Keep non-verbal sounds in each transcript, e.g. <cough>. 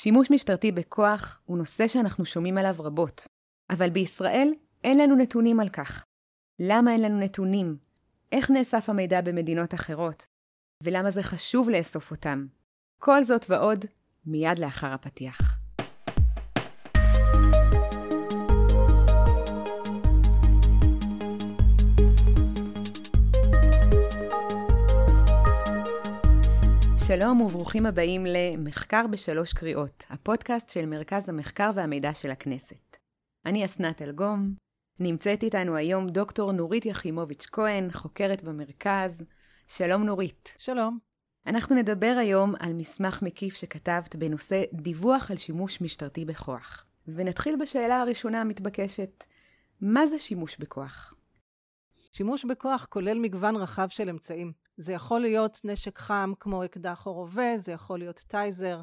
שימוש משטרתי בכוח הוא נושא שאנחנו שומעים עליו רבות, אבל בישראל אין לנו נתונים על כך. למה אין לנו נתונים? איך נאסף המידע במדינות אחרות? ולמה זה חשוב לאסוף אותם? כל זאת ועוד, מיד לאחר הפתיח. שלום וברוכים הבאים למחקר בשלוש קריאות, הפודקאסט של מרכז המחקר והמידע של הכנסת. אני אסנת אלגום, נמצאת איתנו היום דוקטור נורית יחימוביץ' כהן, חוקרת במרכז. שלום נורית. שלום. אנחנו נדבר היום על מסמך מקיף שכתבת בנושא דיווח על שימוש משטרתי בכוח. ונתחיל בשאלה הראשונה המתבקשת, מה זה שימוש בכוח? שימוש בכוח כולל מגוון רחב של אמצעים. זה יכול להיות נשק חם כמו אקדח או רובה, זה יכול להיות טייזר,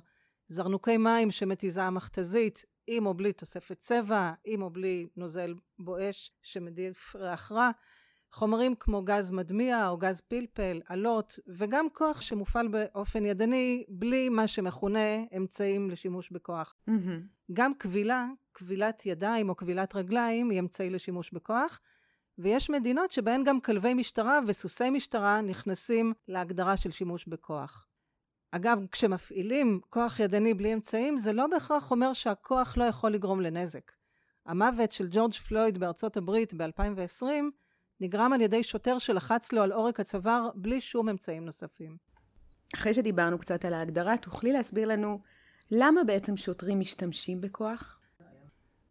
זרנוקי מים שמתיזה המכתזית, עם או בלי תוספת צבע, עם או בלי נוזל בואש שמדיף ריח רע, חומרים כמו גז מדמיע או גז פלפל, אלות, וגם כוח שמופעל באופן ידני בלי מה שמכונה אמצעים לשימוש בכוח. Mm-hmm. גם כבילה, כבילת ידיים או כבילת רגליים היא אמצעי לשימוש בכוח, ויש מדינות שבהן גם כלבי משטרה וסוסי משטרה נכנסים להגדרה של שימוש בכוח. אגב, כשמפעילים כוח ידני בלי אמצעים, זה לא בהכרח אומר שהכוח לא יכול לגרום לנזק. המוות של ג'ורג' פלויד בארצות הברית ב-2020 נגרם על ידי שוטר שלחץ לו על עורק הצוואר בלי שום אמצעים נוספים. אחרי שדיברנו קצת על ההגדרה, תוכלי להסביר לנו למה בעצם שוטרים משתמשים בכוח?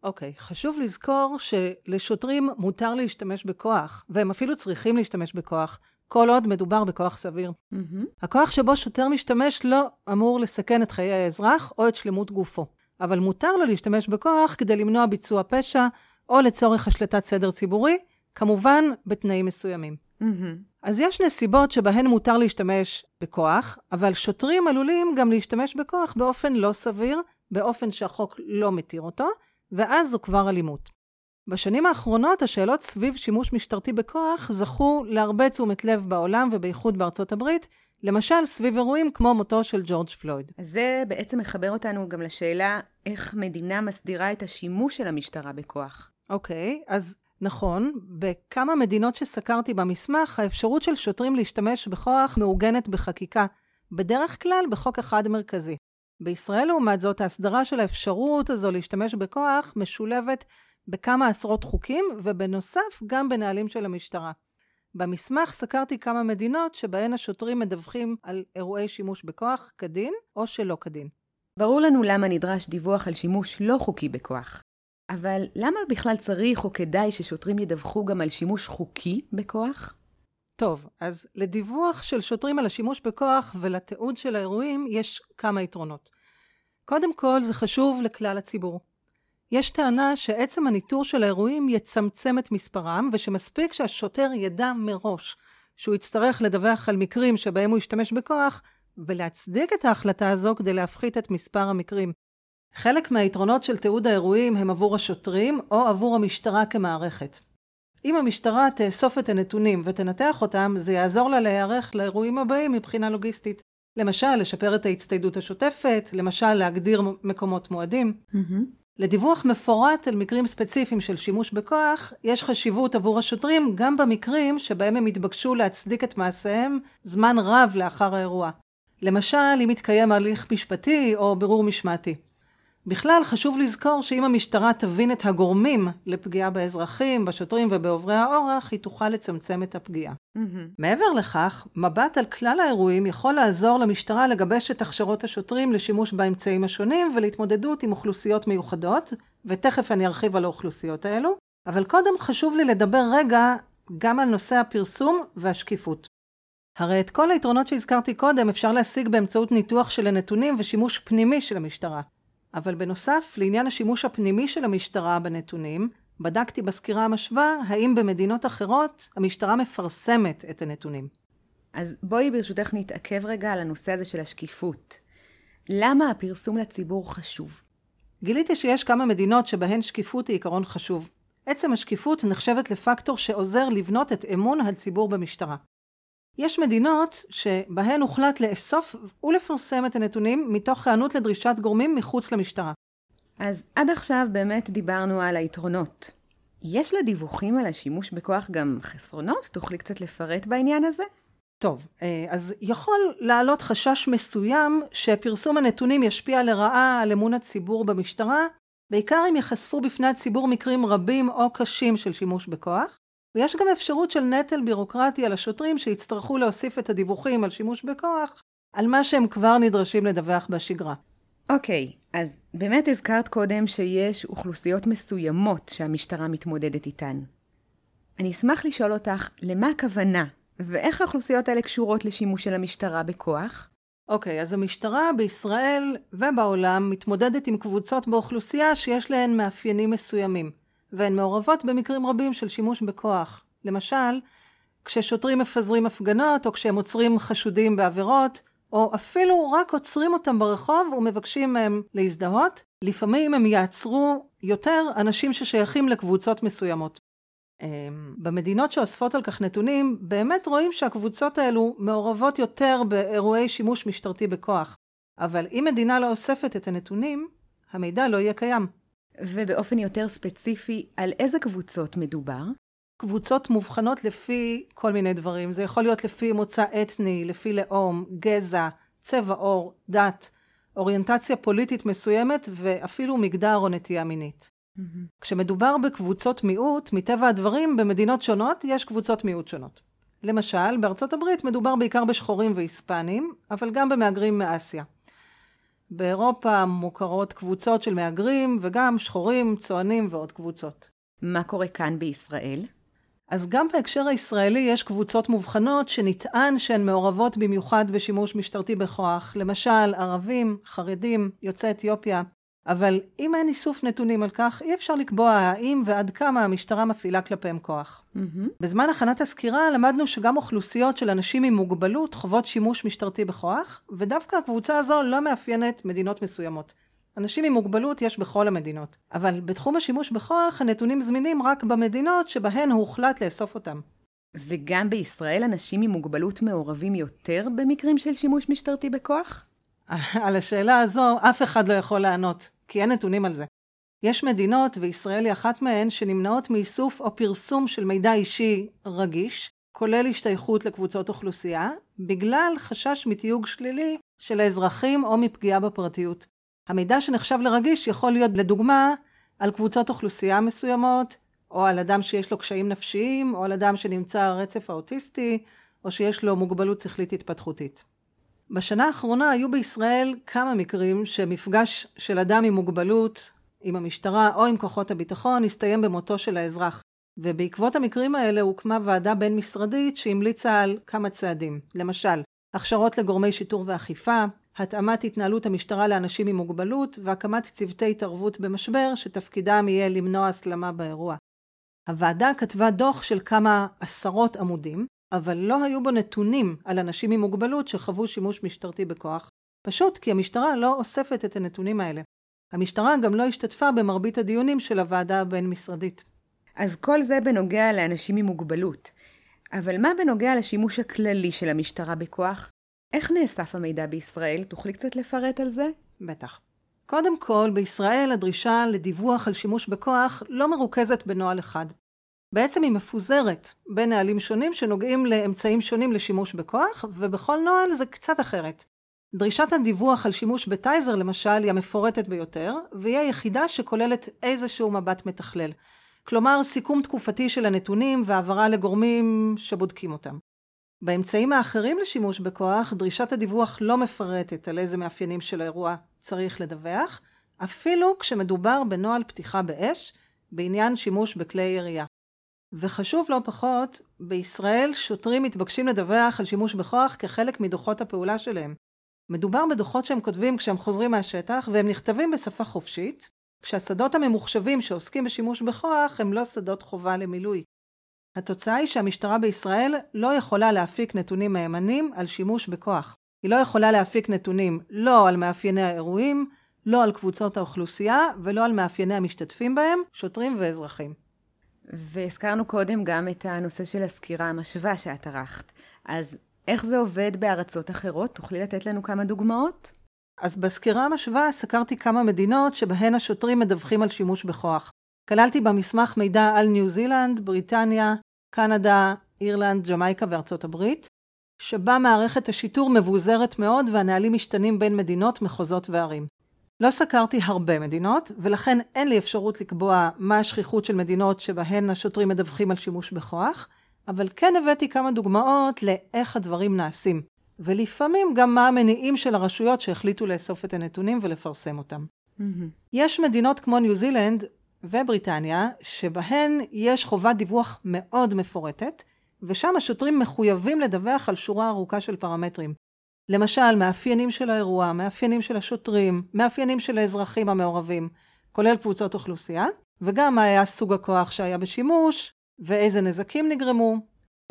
אוקיי, okay, חשוב לזכור שלשוטרים מותר להשתמש בכוח, והם אפילו צריכים להשתמש בכוח, כל עוד מדובר בכוח סביר. Mm-hmm. הכוח שבו שוטר משתמש לא אמור לסכן את חיי האזרח או את שלמות גופו, אבל מותר לו להשתמש בכוח כדי למנוע ביצוע פשע או לצורך השלטת סדר ציבורי, כמובן בתנאים מסוימים. Mm-hmm. אז יש נסיבות שבהן מותר להשתמש בכוח, אבל שוטרים עלולים גם להשתמש בכוח באופן לא סביר, באופן שהחוק לא מתיר אותו, ואז זו כבר אלימות. בשנים האחרונות השאלות סביב שימוש משטרתי בכוח זכו להרבה תשומת לב בעולם ובייחוד בארצות הברית, למשל סביב אירועים כמו מותו של ג'ורג' פלויד. זה בעצם מחבר אותנו גם לשאלה איך מדינה מסדירה את השימוש של המשטרה בכוח. אוקיי, okay, אז נכון, בכמה מדינות שסקרתי במסמך, האפשרות של שוטרים להשתמש בכוח מעוגנת בחקיקה, בדרך כלל בחוק אחד מרכזי. בישראל, לעומת זאת, ההסדרה של האפשרות הזו להשתמש בכוח משולבת בכמה עשרות חוקים, ובנוסף, גם בנהלים של המשטרה. במסמך סקרתי כמה מדינות שבהן השוטרים מדווחים על אירועי שימוש בכוח כדין או שלא כדין. ברור לנו למה נדרש דיווח על שימוש לא חוקי בכוח. אבל למה בכלל צריך או כדאי ששוטרים ידווחו גם על שימוש חוקי בכוח? טוב, אז לדיווח של שוטרים על השימוש בכוח ולתיעוד של האירועים יש כמה יתרונות. קודם כל, זה חשוב לכלל הציבור. יש טענה שעצם הניטור של האירועים יצמצם את מספרם, ושמספיק שהשוטר ידע מראש שהוא יצטרך לדווח על מקרים שבהם הוא ישתמש בכוח, ולהצדיק את ההחלטה הזו כדי להפחית את מספר המקרים. חלק מהיתרונות של תיעוד האירועים הם עבור השוטרים או עבור המשטרה כמערכת. אם המשטרה תאסוף את הנתונים ותנתח אותם, זה יעזור לה להיערך לאירועים הבאים מבחינה לוגיסטית. למשל, לשפר את ההצטיידות השוטפת, למשל, להגדיר מקומות מועדים. Mm-hmm. לדיווח מפורט על מקרים ספציפיים של שימוש בכוח, יש חשיבות עבור השוטרים גם במקרים שבהם הם התבקשו להצדיק את מעשיהם זמן רב לאחר האירוע. למשל, אם מתקיים הליך משפטי או בירור משמעתי. בכלל חשוב לזכור שאם המשטרה תבין את הגורמים לפגיעה באזרחים, בשוטרים ובעוברי האורח, היא תוכל לצמצם את הפגיעה. Mm-hmm. מעבר לכך, מבט על כלל האירועים יכול לעזור למשטרה לגבש את הכשרות השוטרים לשימוש באמצעים השונים ולהתמודדות עם אוכלוסיות מיוחדות, ותכף אני ארחיב על האוכלוסיות האלו, אבל קודם חשוב לי לדבר רגע גם על נושא הפרסום והשקיפות. הרי את כל היתרונות שהזכרתי קודם אפשר להשיג באמצעות ניתוח של הנתונים ושימוש פנימי של המשטרה. אבל בנוסף, לעניין השימוש הפנימי של המשטרה בנתונים, בדקתי בסקירה המשווה האם במדינות אחרות המשטרה מפרסמת את הנתונים. אז בואי ברשותך נתעכב רגע על הנושא הזה של השקיפות. למה הפרסום לציבור חשוב? גיליתי שיש כמה מדינות שבהן שקיפות היא עיקרון חשוב. עצם השקיפות נחשבת לפקטור שעוזר לבנות את אמון הציבור במשטרה. יש מדינות שבהן הוחלט לאסוף ולפרסם את הנתונים מתוך היענות לדרישת גורמים מחוץ למשטרה. אז עד עכשיו באמת דיברנו על היתרונות. יש לדיווחים על השימוש בכוח גם חסרונות? תוכלי קצת לפרט בעניין הזה? טוב, אה, אז יכול לעלות חשש מסוים שפרסום הנתונים ישפיע לרעה על אמון הציבור במשטרה, בעיקר אם יחשפו בפני הציבור מקרים רבים או קשים של שימוש בכוח, ויש גם אפשרות של נטל בירוקרטי על השוטרים שיצטרכו להוסיף את הדיווחים על שימוש בכוח על מה שהם כבר נדרשים לדווח בשגרה. אוקיי, okay, אז באמת הזכרת קודם שיש אוכלוסיות מסוימות שהמשטרה מתמודדת איתן. אני אשמח לשאול אותך, למה הכוונה ואיך האוכלוסיות האלה קשורות לשימוש של המשטרה בכוח? אוקיי, okay, אז המשטרה בישראל ובעולם מתמודדת עם קבוצות באוכלוסייה שיש להן מאפיינים מסוימים, והן מעורבות במקרים רבים של שימוש בכוח. למשל, כששוטרים מפזרים הפגנות, או כשהם עוצרים חשודים בעבירות, או אפילו רק עוצרים אותם ברחוב ומבקשים מהם להזדהות, לפעמים הם יעצרו יותר אנשים ששייכים לקבוצות מסוימות. אמ, במדינות שאוספות על כך נתונים, באמת רואים שהקבוצות האלו מעורבות יותר באירועי שימוש משטרתי בכוח. אבל אם מדינה לא אוספת את הנתונים, המידע לא יהיה קיים. ובאופן יותר ספציפי, על איזה קבוצות מדובר? קבוצות מובחנות לפי כל מיני דברים. זה יכול להיות לפי מוצא אתני, לפי לאום, גזע, צבע עור, דת, אוריינטציה פוליטית מסוימת ואפילו מגדר או נטייה מינית. Mm-hmm. כשמדובר בקבוצות מיעוט, מטבע הדברים, במדינות שונות יש קבוצות מיעוט שונות. למשל, בארצות הברית מדובר בעיקר בשחורים והיספנים, אבל גם במהגרים מאסיה. באירופה מוכרות קבוצות של מהגרים, וגם שחורים, צוענים ועוד קבוצות. מה קורה כאן בישראל? אז גם בהקשר הישראלי יש קבוצות מובחנות שנטען שהן מעורבות במיוחד בשימוש משטרתי בכוח, למשל ערבים, חרדים, יוצאי אתיופיה, אבל אם אין איסוף נתונים על כך, אי אפשר לקבוע האם ועד כמה המשטרה מפעילה כלפיהם כוח. Mm-hmm. בזמן הכנת הסקירה למדנו שגם אוכלוסיות של אנשים עם מוגבלות חוות שימוש משטרתי בכוח, ודווקא הקבוצה הזו לא מאפיינת מדינות מסוימות. אנשים עם מוגבלות יש בכל המדינות, אבל בתחום השימוש בכוח הנתונים זמינים רק במדינות שבהן הוחלט לאסוף אותם. וגם בישראל אנשים עם מוגבלות מעורבים יותר במקרים של שימוש משטרתי בכוח? <laughs> על השאלה הזו אף אחד לא יכול לענות, כי אין נתונים על זה. יש מדינות, וישראל היא אחת מהן, שנמנעות מאיסוף או פרסום של מידע אישי רגיש, כולל השתייכות לקבוצות אוכלוסייה, בגלל חשש מתיוג שלילי של האזרחים או מפגיעה בפרטיות. המידע שנחשב לרגיש יכול להיות, לדוגמה, על קבוצות אוכלוסייה מסוימות, או על אדם שיש לו קשיים נפשיים, או על אדם שנמצא על הרצף האוטיסטי, או שיש לו מוגבלות שכלית התפתחותית. בשנה האחרונה היו בישראל כמה מקרים שמפגש של אדם עם מוגבלות עם המשטרה או עם כוחות הביטחון הסתיים במותו של האזרח. ובעקבות המקרים האלה הוקמה ועדה בין-משרדית שהמליצה על כמה צעדים. למשל, הכשרות לגורמי שיטור ואכיפה, התאמת התנהלות המשטרה לאנשים עם מוגבלות והקמת צוותי התערבות במשבר שתפקידם יהיה למנוע הסלמה באירוע. הוועדה כתבה דוח של כמה עשרות עמודים, אבל לא היו בו נתונים על אנשים עם מוגבלות שחוו שימוש משטרתי בכוח, פשוט כי המשטרה לא אוספת את הנתונים האלה. המשטרה גם לא השתתפה במרבית הדיונים של הוועדה הבין-משרדית. אז כל זה בנוגע לאנשים עם מוגבלות. אבל מה בנוגע לשימוש הכללי של המשטרה בכוח? איך נאסף המידע בישראל? תוכלי קצת לפרט על זה? בטח. קודם כל, בישראל הדרישה לדיווח על שימוש בכוח לא מרוכזת בנוהל אחד. בעצם היא מפוזרת בין נהלים שונים שנוגעים לאמצעים שונים לשימוש בכוח, ובכל נוהל זה קצת אחרת. דרישת הדיווח על שימוש בטייזר למשל היא המפורטת ביותר, והיא היחידה שכוללת איזשהו מבט מתכלל. כלומר, סיכום תקופתי של הנתונים והעברה לגורמים שבודקים אותם. באמצעים האחרים לשימוש בכוח, דרישת הדיווח לא מפרטת על איזה מאפיינים של האירוע צריך לדווח, אפילו כשמדובר בנוהל פתיחה באש בעניין שימוש בכלי ירייה. וחשוב לא פחות, בישראל שוטרים מתבקשים לדווח על שימוש בכוח כחלק מדוחות הפעולה שלהם. מדובר בדוחות שהם כותבים כשהם חוזרים מהשטח, והם נכתבים בשפה חופשית, כשהשדות הממוחשבים שעוסקים בשימוש בכוח הם לא שדות חובה למילוי. התוצאה היא שהמשטרה בישראל לא יכולה להפיק נתונים מהימנים על שימוש בכוח. היא לא יכולה להפיק נתונים לא על מאפייני האירועים, לא על קבוצות האוכלוסייה ולא על מאפייני המשתתפים בהם, שוטרים ואזרחים. והזכרנו קודם גם את הנושא של הסקירה המשווה שאת ערכת. אז איך זה עובד בארצות אחרות? תוכלי לתת לנו כמה דוגמאות? אז בסקירה המשווה סקרתי כמה מדינות שבהן השוטרים מדווחים על שימוש בכוח. כללתי במסמך מידע על ניו זילנד, בריטניה, קנדה, אירלנד, ג'מייקה וארצות הברית, שבה מערכת השיטור מבוזרת מאוד והנהלים משתנים בין מדינות, מחוזות וערים. לא סקרתי הרבה מדינות, ולכן אין לי אפשרות לקבוע מה השכיחות של מדינות שבהן השוטרים מדווחים על שימוש בכוח, אבל כן הבאתי כמה דוגמאות לאיך הדברים נעשים, ולפעמים גם מה המניעים של הרשויות שהחליטו לאסוף את הנתונים ולפרסם אותם. Mm-hmm. יש מדינות כמו ניו זילנד ובריטניה, שבהן יש חובת דיווח מאוד מפורטת, ושם השוטרים מחויבים לדווח על שורה ארוכה של פרמטרים. למשל, מאפיינים של האירוע, מאפיינים של השוטרים, מאפיינים של האזרחים המעורבים, כולל קבוצות אוכלוסייה, וגם מה היה סוג הכוח שהיה בשימוש, ואיזה נזקים נגרמו.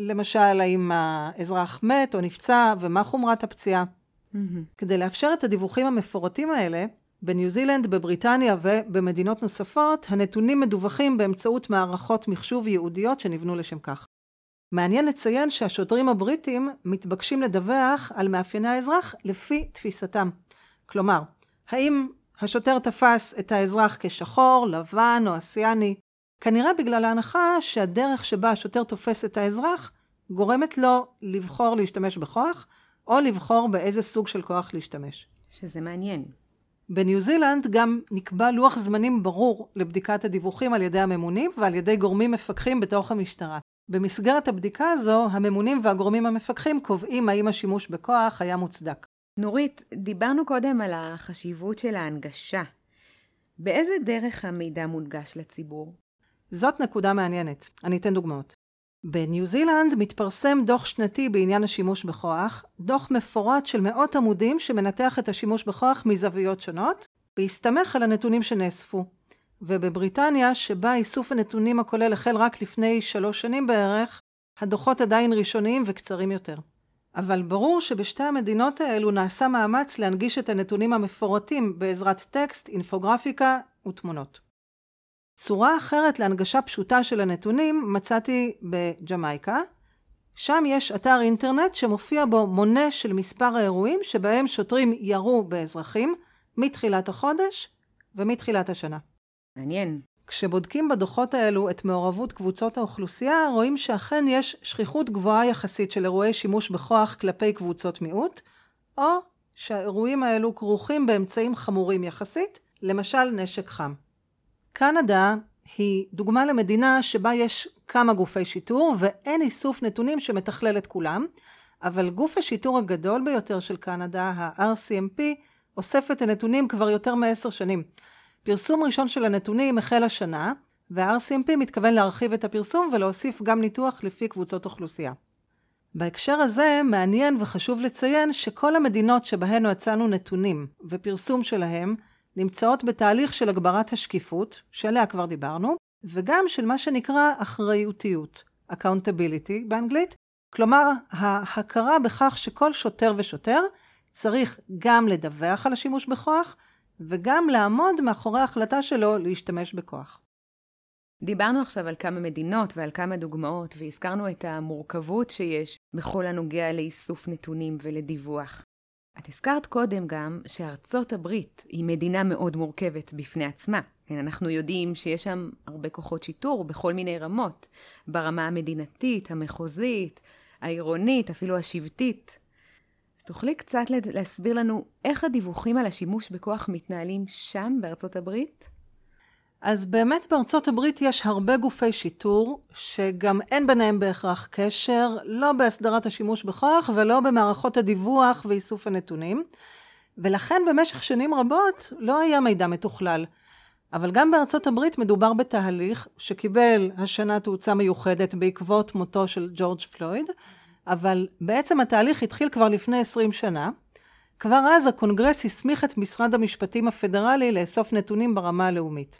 למשל, האם האזרח מת או נפצע, ומה חומרת הפציעה. Mm-hmm. כדי לאפשר את הדיווחים המפורטים האלה, בניו זילנד, בבריטניה ובמדינות נוספות, הנתונים מדווחים באמצעות מערכות מחשוב ייעודיות שנבנו לשם כך. מעניין לציין שהשוטרים הבריטים מתבקשים לדווח על מאפייני האזרח לפי תפיסתם. כלומר, האם השוטר תפס את האזרח כשחור, לבן או אסיאני? כנראה בגלל ההנחה שהדרך שבה השוטר תופס את האזרח גורמת לו לבחור להשתמש בכוח, או לבחור באיזה סוג של כוח להשתמש. שזה מעניין. בניו זילנד גם נקבע לוח זמנים ברור לבדיקת הדיווחים על ידי הממונים ועל ידי גורמים מפקחים בתוך המשטרה. במסגרת הבדיקה הזו, הממונים והגורמים המפקחים קובעים האם השימוש בכוח היה מוצדק. נורית, דיברנו קודם על החשיבות של ההנגשה. באיזה דרך המידע מונגש לציבור? זאת נקודה מעניינת. אני אתן דוגמאות. בניו זילנד מתפרסם דוח שנתי בעניין השימוש בכוח, דוח מפורט של מאות עמודים שמנתח את השימוש בכוח מזוויות שונות, בהסתמך על הנתונים שנאספו. ובבריטניה, שבה איסוף הנתונים הכולל החל רק לפני שלוש שנים בערך, הדוחות עדיין ראשוניים וקצרים יותר. אבל ברור שבשתי המדינות האלו נעשה מאמץ להנגיש את הנתונים המפורטים בעזרת טקסט, אינפוגרפיקה ותמונות. צורה אחרת להנגשה פשוטה של הנתונים מצאתי בג'מייקה. שם יש אתר אינטרנט שמופיע בו מונה של מספר האירועים שבהם שוטרים ירו באזרחים מתחילת החודש ומתחילת השנה. מעניין. כשבודקים בדוחות האלו את מעורבות קבוצות האוכלוסייה, רואים שאכן יש שכיחות גבוהה יחסית של אירועי שימוש בכוח כלפי קבוצות מיעוט, או שהאירועים האלו כרוכים באמצעים חמורים יחסית, למשל נשק חם. קנדה היא דוגמה למדינה שבה יש כמה גופי שיטור ואין איסוף נתונים שמתכלל את כולם, אבל גוף השיטור הגדול ביותר של קנדה, ה-RCMP, אוסף את הנתונים כבר יותר מעשר שנים. פרסום ראשון של הנתונים החל השנה, וה-RCMP מתכוון להרחיב את הפרסום ולהוסיף גם ניתוח לפי קבוצות אוכלוסייה. בהקשר הזה מעניין וחשוב לציין שכל המדינות שבהן הצענו נתונים ופרסום שלהם נמצאות בתהליך של הגברת השקיפות, שעליה כבר דיברנו, וגם של מה שנקרא אחריותיות, accountability באנגלית, כלומר ההכרה בכך שכל שוטר ושוטר צריך גם לדווח על השימוש בכוח וגם לעמוד מאחורי ההחלטה שלו להשתמש בכוח. דיברנו עכשיו על כמה מדינות ועל כמה דוגמאות, והזכרנו את המורכבות שיש בכל הנוגע לאיסוף נתונים ולדיווח. את הזכרת קודם גם שארצות הברית היא מדינה מאוד מורכבת בפני עצמה. כן, אנחנו יודעים שיש שם הרבה כוחות שיטור בכל מיני רמות, ברמה המדינתית, המחוזית, העירונית, אפילו השבטית. תוכלי קצת להסביר לנו איך הדיווחים על השימוש בכוח מתנהלים שם, בארצות הברית? אז באמת בארצות הברית יש הרבה גופי שיטור, שגם אין ביניהם בהכרח קשר, לא בהסדרת השימוש בכוח ולא במערכות הדיווח ואיסוף הנתונים, ולכן במשך שנים רבות לא היה מידע מתוכלל. אבל גם בארצות הברית מדובר בתהליך שקיבל השנה תאוצה מיוחדת בעקבות מותו של ג'ורג' פלויד, אבל בעצם התהליך התחיל כבר לפני 20 שנה. כבר אז הקונגרס הסמיך את משרד המשפטים הפדרלי לאסוף נתונים ברמה הלאומית.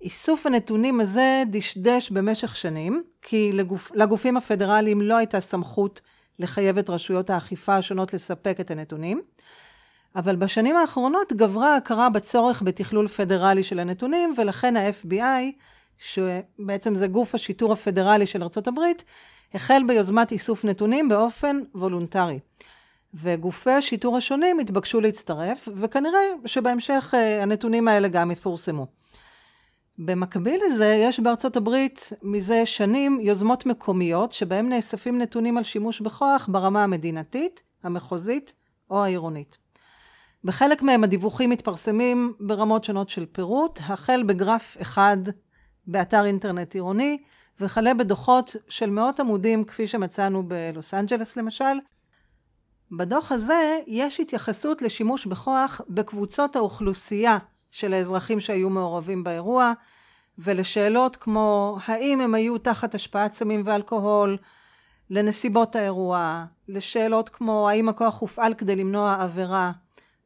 איסוף הנתונים הזה דשדש במשך שנים, כי לגופ, לגופים הפדרליים לא הייתה סמכות לחייב את רשויות האכיפה השונות לספק את הנתונים, אבל בשנים האחרונות גברה ההכרה בצורך בתכלול פדרלי של הנתונים, ולכן ה-FBI, שבעצם זה גוף השיטור הפדרלי של הברית, החל ביוזמת איסוף נתונים באופן וולונטרי. וגופי השיטור השונים התבקשו להצטרף, וכנראה שבהמשך אה, הנתונים האלה גם יפורסמו. במקביל לזה, יש בארצות הברית מזה שנים יוזמות מקומיות שבהן נאספים נתונים על שימוש בכוח ברמה המדינתית, המחוזית או העירונית. בחלק מהם הדיווחים מתפרסמים ברמות שונות של פירוט, החל בגרף אחד באתר אינטרנט עירוני, וכלה בדוחות של מאות עמודים כפי שמצאנו בלוס אנג'לס למשל. בדוח הזה יש התייחסות לשימוש בכוח בקבוצות האוכלוסייה של האזרחים שהיו מעורבים באירוע, ולשאלות כמו האם הם היו תחת השפעת סמים ואלכוהול, לנסיבות האירוע, לשאלות כמו האם הכוח הופעל כדי למנוע עבירה,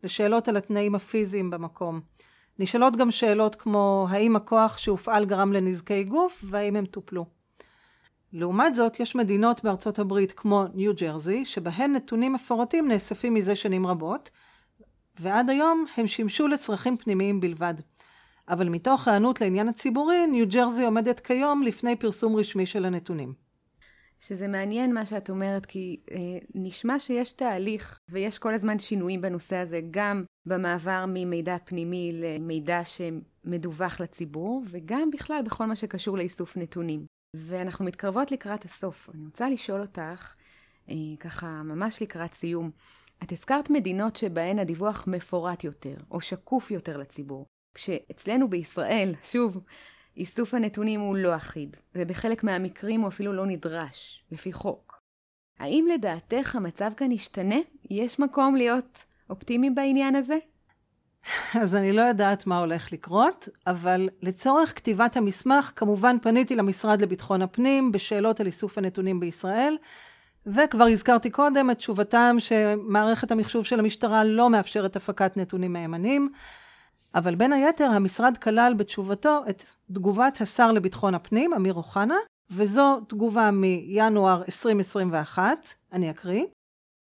לשאלות על התנאים הפיזיים במקום. נשאלות גם שאלות כמו האם הכוח שהופעל גרם לנזקי גוף והאם הם טופלו. לעומת זאת, יש מדינות בארצות הברית כמו ניו ג'רזי, שבהן נתונים מפורטים נאספים מזה שנים רבות, ועד היום הם שימשו לצרכים פנימיים בלבד. אבל מתוך היענות לעניין הציבורי, ניו ג'רזי עומדת כיום לפני פרסום רשמי של הנתונים. שזה מעניין מה שאת אומרת, כי אה, נשמע שיש תהליך ויש כל הזמן שינויים בנושא הזה, גם במעבר ממידע פנימי למידע שמדווח לציבור, וגם בכלל בכל מה שקשור לאיסוף נתונים. ואנחנו מתקרבות לקראת הסוף. אני רוצה לשאול אותך, אה, ככה ממש לקראת סיום, את הזכרת מדינות שבהן הדיווח מפורט יותר, או שקוף יותר לציבור. כשאצלנו בישראל, שוב, איסוף הנתונים הוא לא אחיד, ובחלק מהמקרים הוא אפילו לא נדרש, לפי חוק. האם לדעתך המצב כאן ישתנה? יש מקום להיות אופטימיים בעניין הזה? אז אני לא יודעת מה הולך לקרות, אבל לצורך כתיבת המסמך, כמובן פניתי למשרד לביטחון הפנים בשאלות על איסוף הנתונים בישראל, וכבר הזכרתי קודם את תשובתם שמערכת המחשוב של המשטרה לא מאפשרת הפקת נתונים מהימנים, אבל בין היתר המשרד כלל בתשובתו את תגובת השר לביטחון הפנים, אמיר אוחנה, וזו תגובה מינואר 2021, אני אקריא.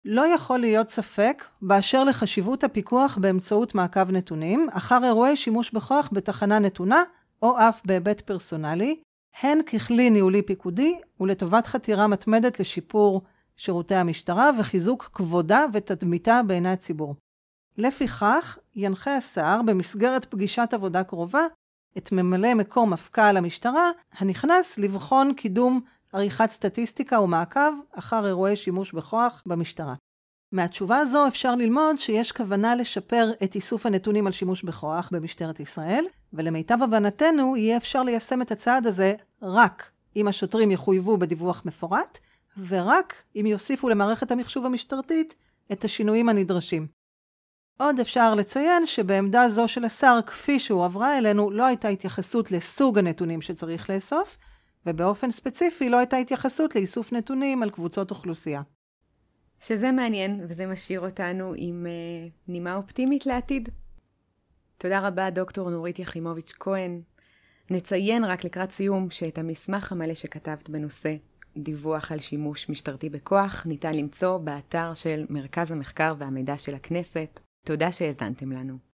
לא יכול להיות ספק באשר לחשיבות הפיקוח באמצעות מעקב נתונים אחר אירועי שימוש בכוח בתחנה נתונה או אף בהיבט פרסונלי, הן ככלי ניהולי פיקודי ולטובת חתירה מתמדת לשיפור שירותי המשטרה וחיזוק כבודה ותדמיתה בעיני הציבור. לפיכך, ינחה השר במסגרת פגישת עבודה קרובה את ממלא מקום מפכ"ל המשטרה הנכנס לבחון קידום עריכת סטטיסטיקה ומעקב אחר אירועי שימוש בכוח במשטרה. מהתשובה הזו אפשר ללמוד שיש כוונה לשפר את איסוף הנתונים על שימוש בכוח במשטרת ישראל, ולמיטב הבנתנו יהיה אפשר ליישם את הצעד הזה רק אם השוטרים יחויבו בדיווח מפורט, ורק אם יוסיפו למערכת המחשוב המשטרתית את השינויים הנדרשים. עוד אפשר לציין שבעמדה זו של השר, כפי שהועברה אלינו, לא הייתה התייחסות לסוג הנתונים שצריך לאסוף, ובאופן ספציפי לא הייתה התייחסות לאיסוף נתונים על קבוצות אוכלוסייה. שזה מעניין, וזה משאיר אותנו עם uh, נימה אופטימית לעתיד. תודה רבה, דוקטור נורית יחימוביץ' כהן. נציין רק לקראת סיום שאת המסמך המלא שכתבת בנושא דיווח על שימוש משטרתי בכוח ניתן למצוא באתר של מרכז המחקר והמידע של הכנסת. תודה שהאזנתם לנו.